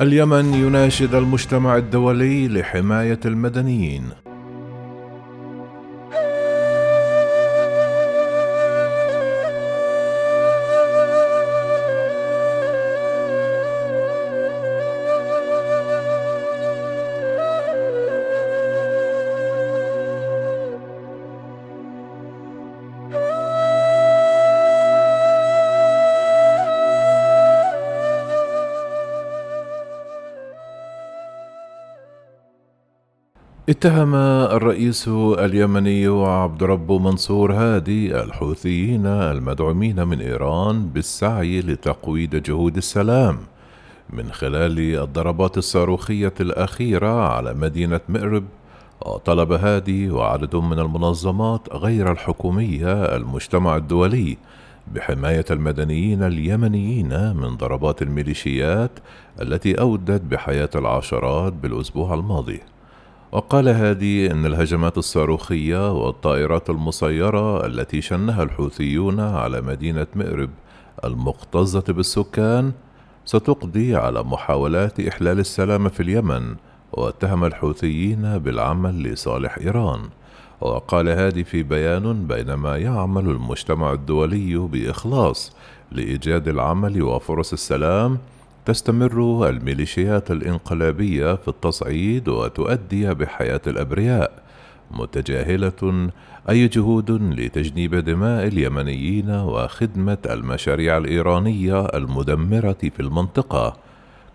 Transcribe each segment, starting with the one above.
اليمن يناشد المجتمع الدولي لحماية المدنيين. اتهم الرئيس اليمني عبد رب منصور هادي الحوثيين المدعومين من إيران بالسعي لتقويض جهود السلام من خلال الضربات الصاروخية الأخيرة على مدينة مأرب وطلب هادي وعدد من المنظمات غير الحكومية المجتمع الدولي بحماية المدنيين اليمنيين من ضربات الميليشيات التي أودت بحياة العشرات بالأسبوع الماضي. وقال هادي إن الهجمات الصاروخية والطائرات المسيرة التي شنها الحوثيون على مدينة مأرب المكتظه بالسكان ستقضي على محاولات إحلال السلام في اليمن واتهم الحوثيين بالعمل لصالح إيران. وقال هادي في بيان بينما يعمل المجتمع الدولي بإخلاص لإيجاد العمل وفرص السلام تستمر الميليشيات الانقلابية في التصعيد وتؤدي بحياة الأبرياء متجاهلة أي جهود لتجنيب دماء اليمنيين وخدمة المشاريع الإيرانية المدمرة في المنطقة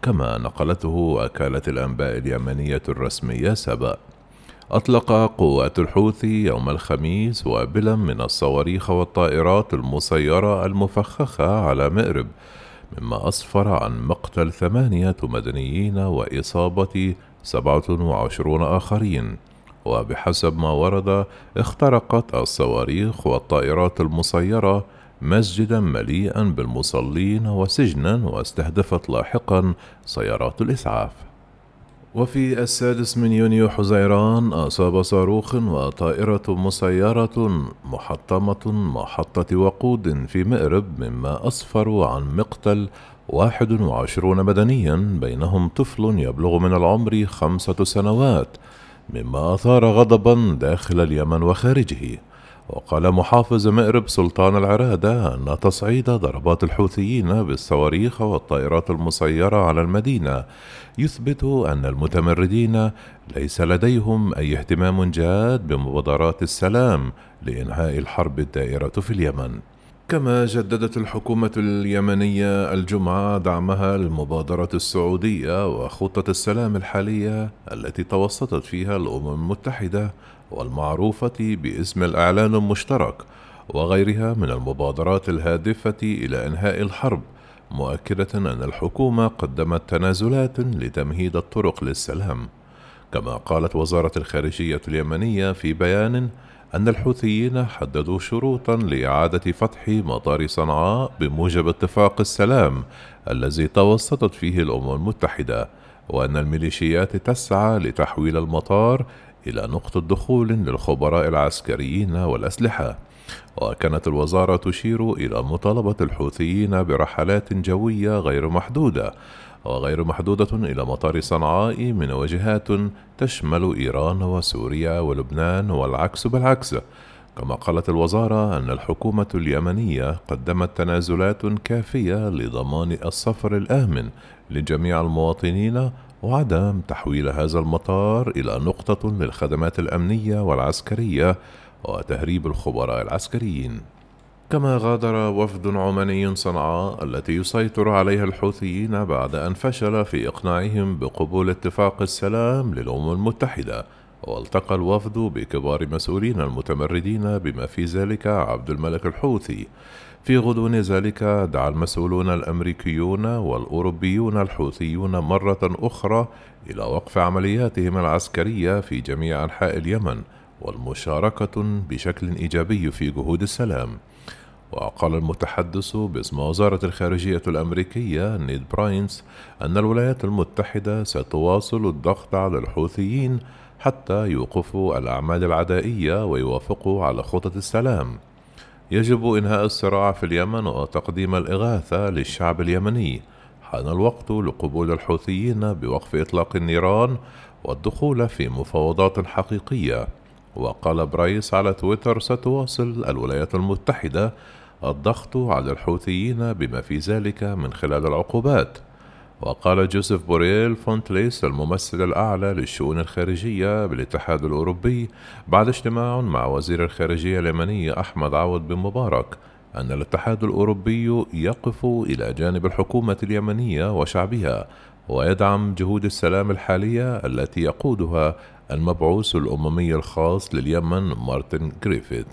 كما نقلته وكالة الأنباء اليمنية الرسمية سبأ. أطلق قوات الحوثي يوم الخميس وابلا من الصواريخ والطائرات المسيرة المفخخة على مأرب مما أسفر عن مقتل ثمانية مدنيين وإصابة سبعة وعشرون آخرين. وبحسب ما ورد اخترقت الصواريخ والطائرات المسيرة مسجدا مليئا بالمصلين وسجنا واستهدفت لاحقا سيارات الإسعاف. وفي السادس من يونيو حزيران أصاب صاروخ وطائرة مسيرة محطمة محطة وقود في مأرب مما أسفر عن مقتل واحد وعشرون مدنيا بينهم طفل يبلغ من العمر خمسة سنوات مما أثار غضبا داخل اليمن وخارجه. وقال محافظ مأرب سلطان العرادة أن تصعيد ضربات الحوثيين بالصواريخ والطائرات المسيرة على المدينة. يثبت أن المتمردين ليس لديهم أي اهتمام جاد بمبادرات السلام لإنهاء الحرب الدائرة في اليمن. كما جددت الحكومة اليمنية الجمعة دعمها للمبادرة السعودية وخطة السلام الحالية التي توسطت فيها الأمم المتحدة والمعروفة باسم الإعلان المشترك وغيرها من المبادرات الهادفة إلى إنهاء الحرب مؤكدة أن الحكومة قدمت تنازلات لتمهيد الطرق للسلام. كما قالت وزارة الخارجية اليمنية في بيان أن الحوثيين حددوا شروطا لإعادة فتح مطار صنعاء بموجب اتفاق السلام الذي توسطت فيه الأمم المتحدة وأن الميليشيات تسعى لتحويل المطار إلى نقطة دخول للخبراء العسكريين والأسلحة. وكانت الوزارة تشير إلى مطالبة الحوثيين برحلات جوية غير محدودة وغير محدودة إلى مطار صنعاء من وجهات تشمل إيران وسوريا ولبنان والعكس بالعكس. كما قالت الوزارة أن الحكومة اليمنية قدمت تنازلات كافية لضمان السفر الآمن لجميع المواطنين وعدم تحويل هذا المطار إلى نقطة للخدمات الأمنية والعسكرية وتهريب الخبراء العسكريين. كما غادر وفد عماني صنعاء التي يسيطر عليها الحوثيين بعد أن فشل في إقناعهم بقبول اتفاق السلام للأمم المتحدة والتقى الوفد بكبار مسؤولين المتمردين بما في ذلك عبد الملك الحوثي. في غضون ذلك دعا المسؤولون الأمريكيون والأوروبيون الحوثيون مرة أخرى إلى وقف عملياتهم العسكرية في جميع أنحاء اليمن والمشاركة بشكل إيجابي في جهود السلام. وقال المتحدث باسم وزارة الخارجية الأمريكية نيد براينز أن الولايات المتحدة ستواصل الضغط على الحوثيين حتى يوقفوا الأعمال العدائية ويوافقوا على خطط السلام. يجب إنهاء الصراع في اليمن وتقديم الإغاثة للشعب اليمني. حان الوقت لقبول الحوثيين بوقف إطلاق النيران والدخول في مفاوضات حقيقية. وقال برايس على تويتر ستواصل الولايات المتحدة الضغط على الحوثيين بما في ذلك من خلال العقوبات. وقال جوزيف بوريل فونتليس الممثل الأعلى للشؤون الخارجية بالاتحاد الأوروبي بعد اجتماع مع وزير الخارجية اليمني أحمد عوض بن مبارك أن الاتحاد الأوروبي يقف إلى جانب الحكومة اليمنية وشعبها ويدعم جهود السلام الحالية التي يقودها المبعوث الأممي الخاص لليمن مارتن غريفيث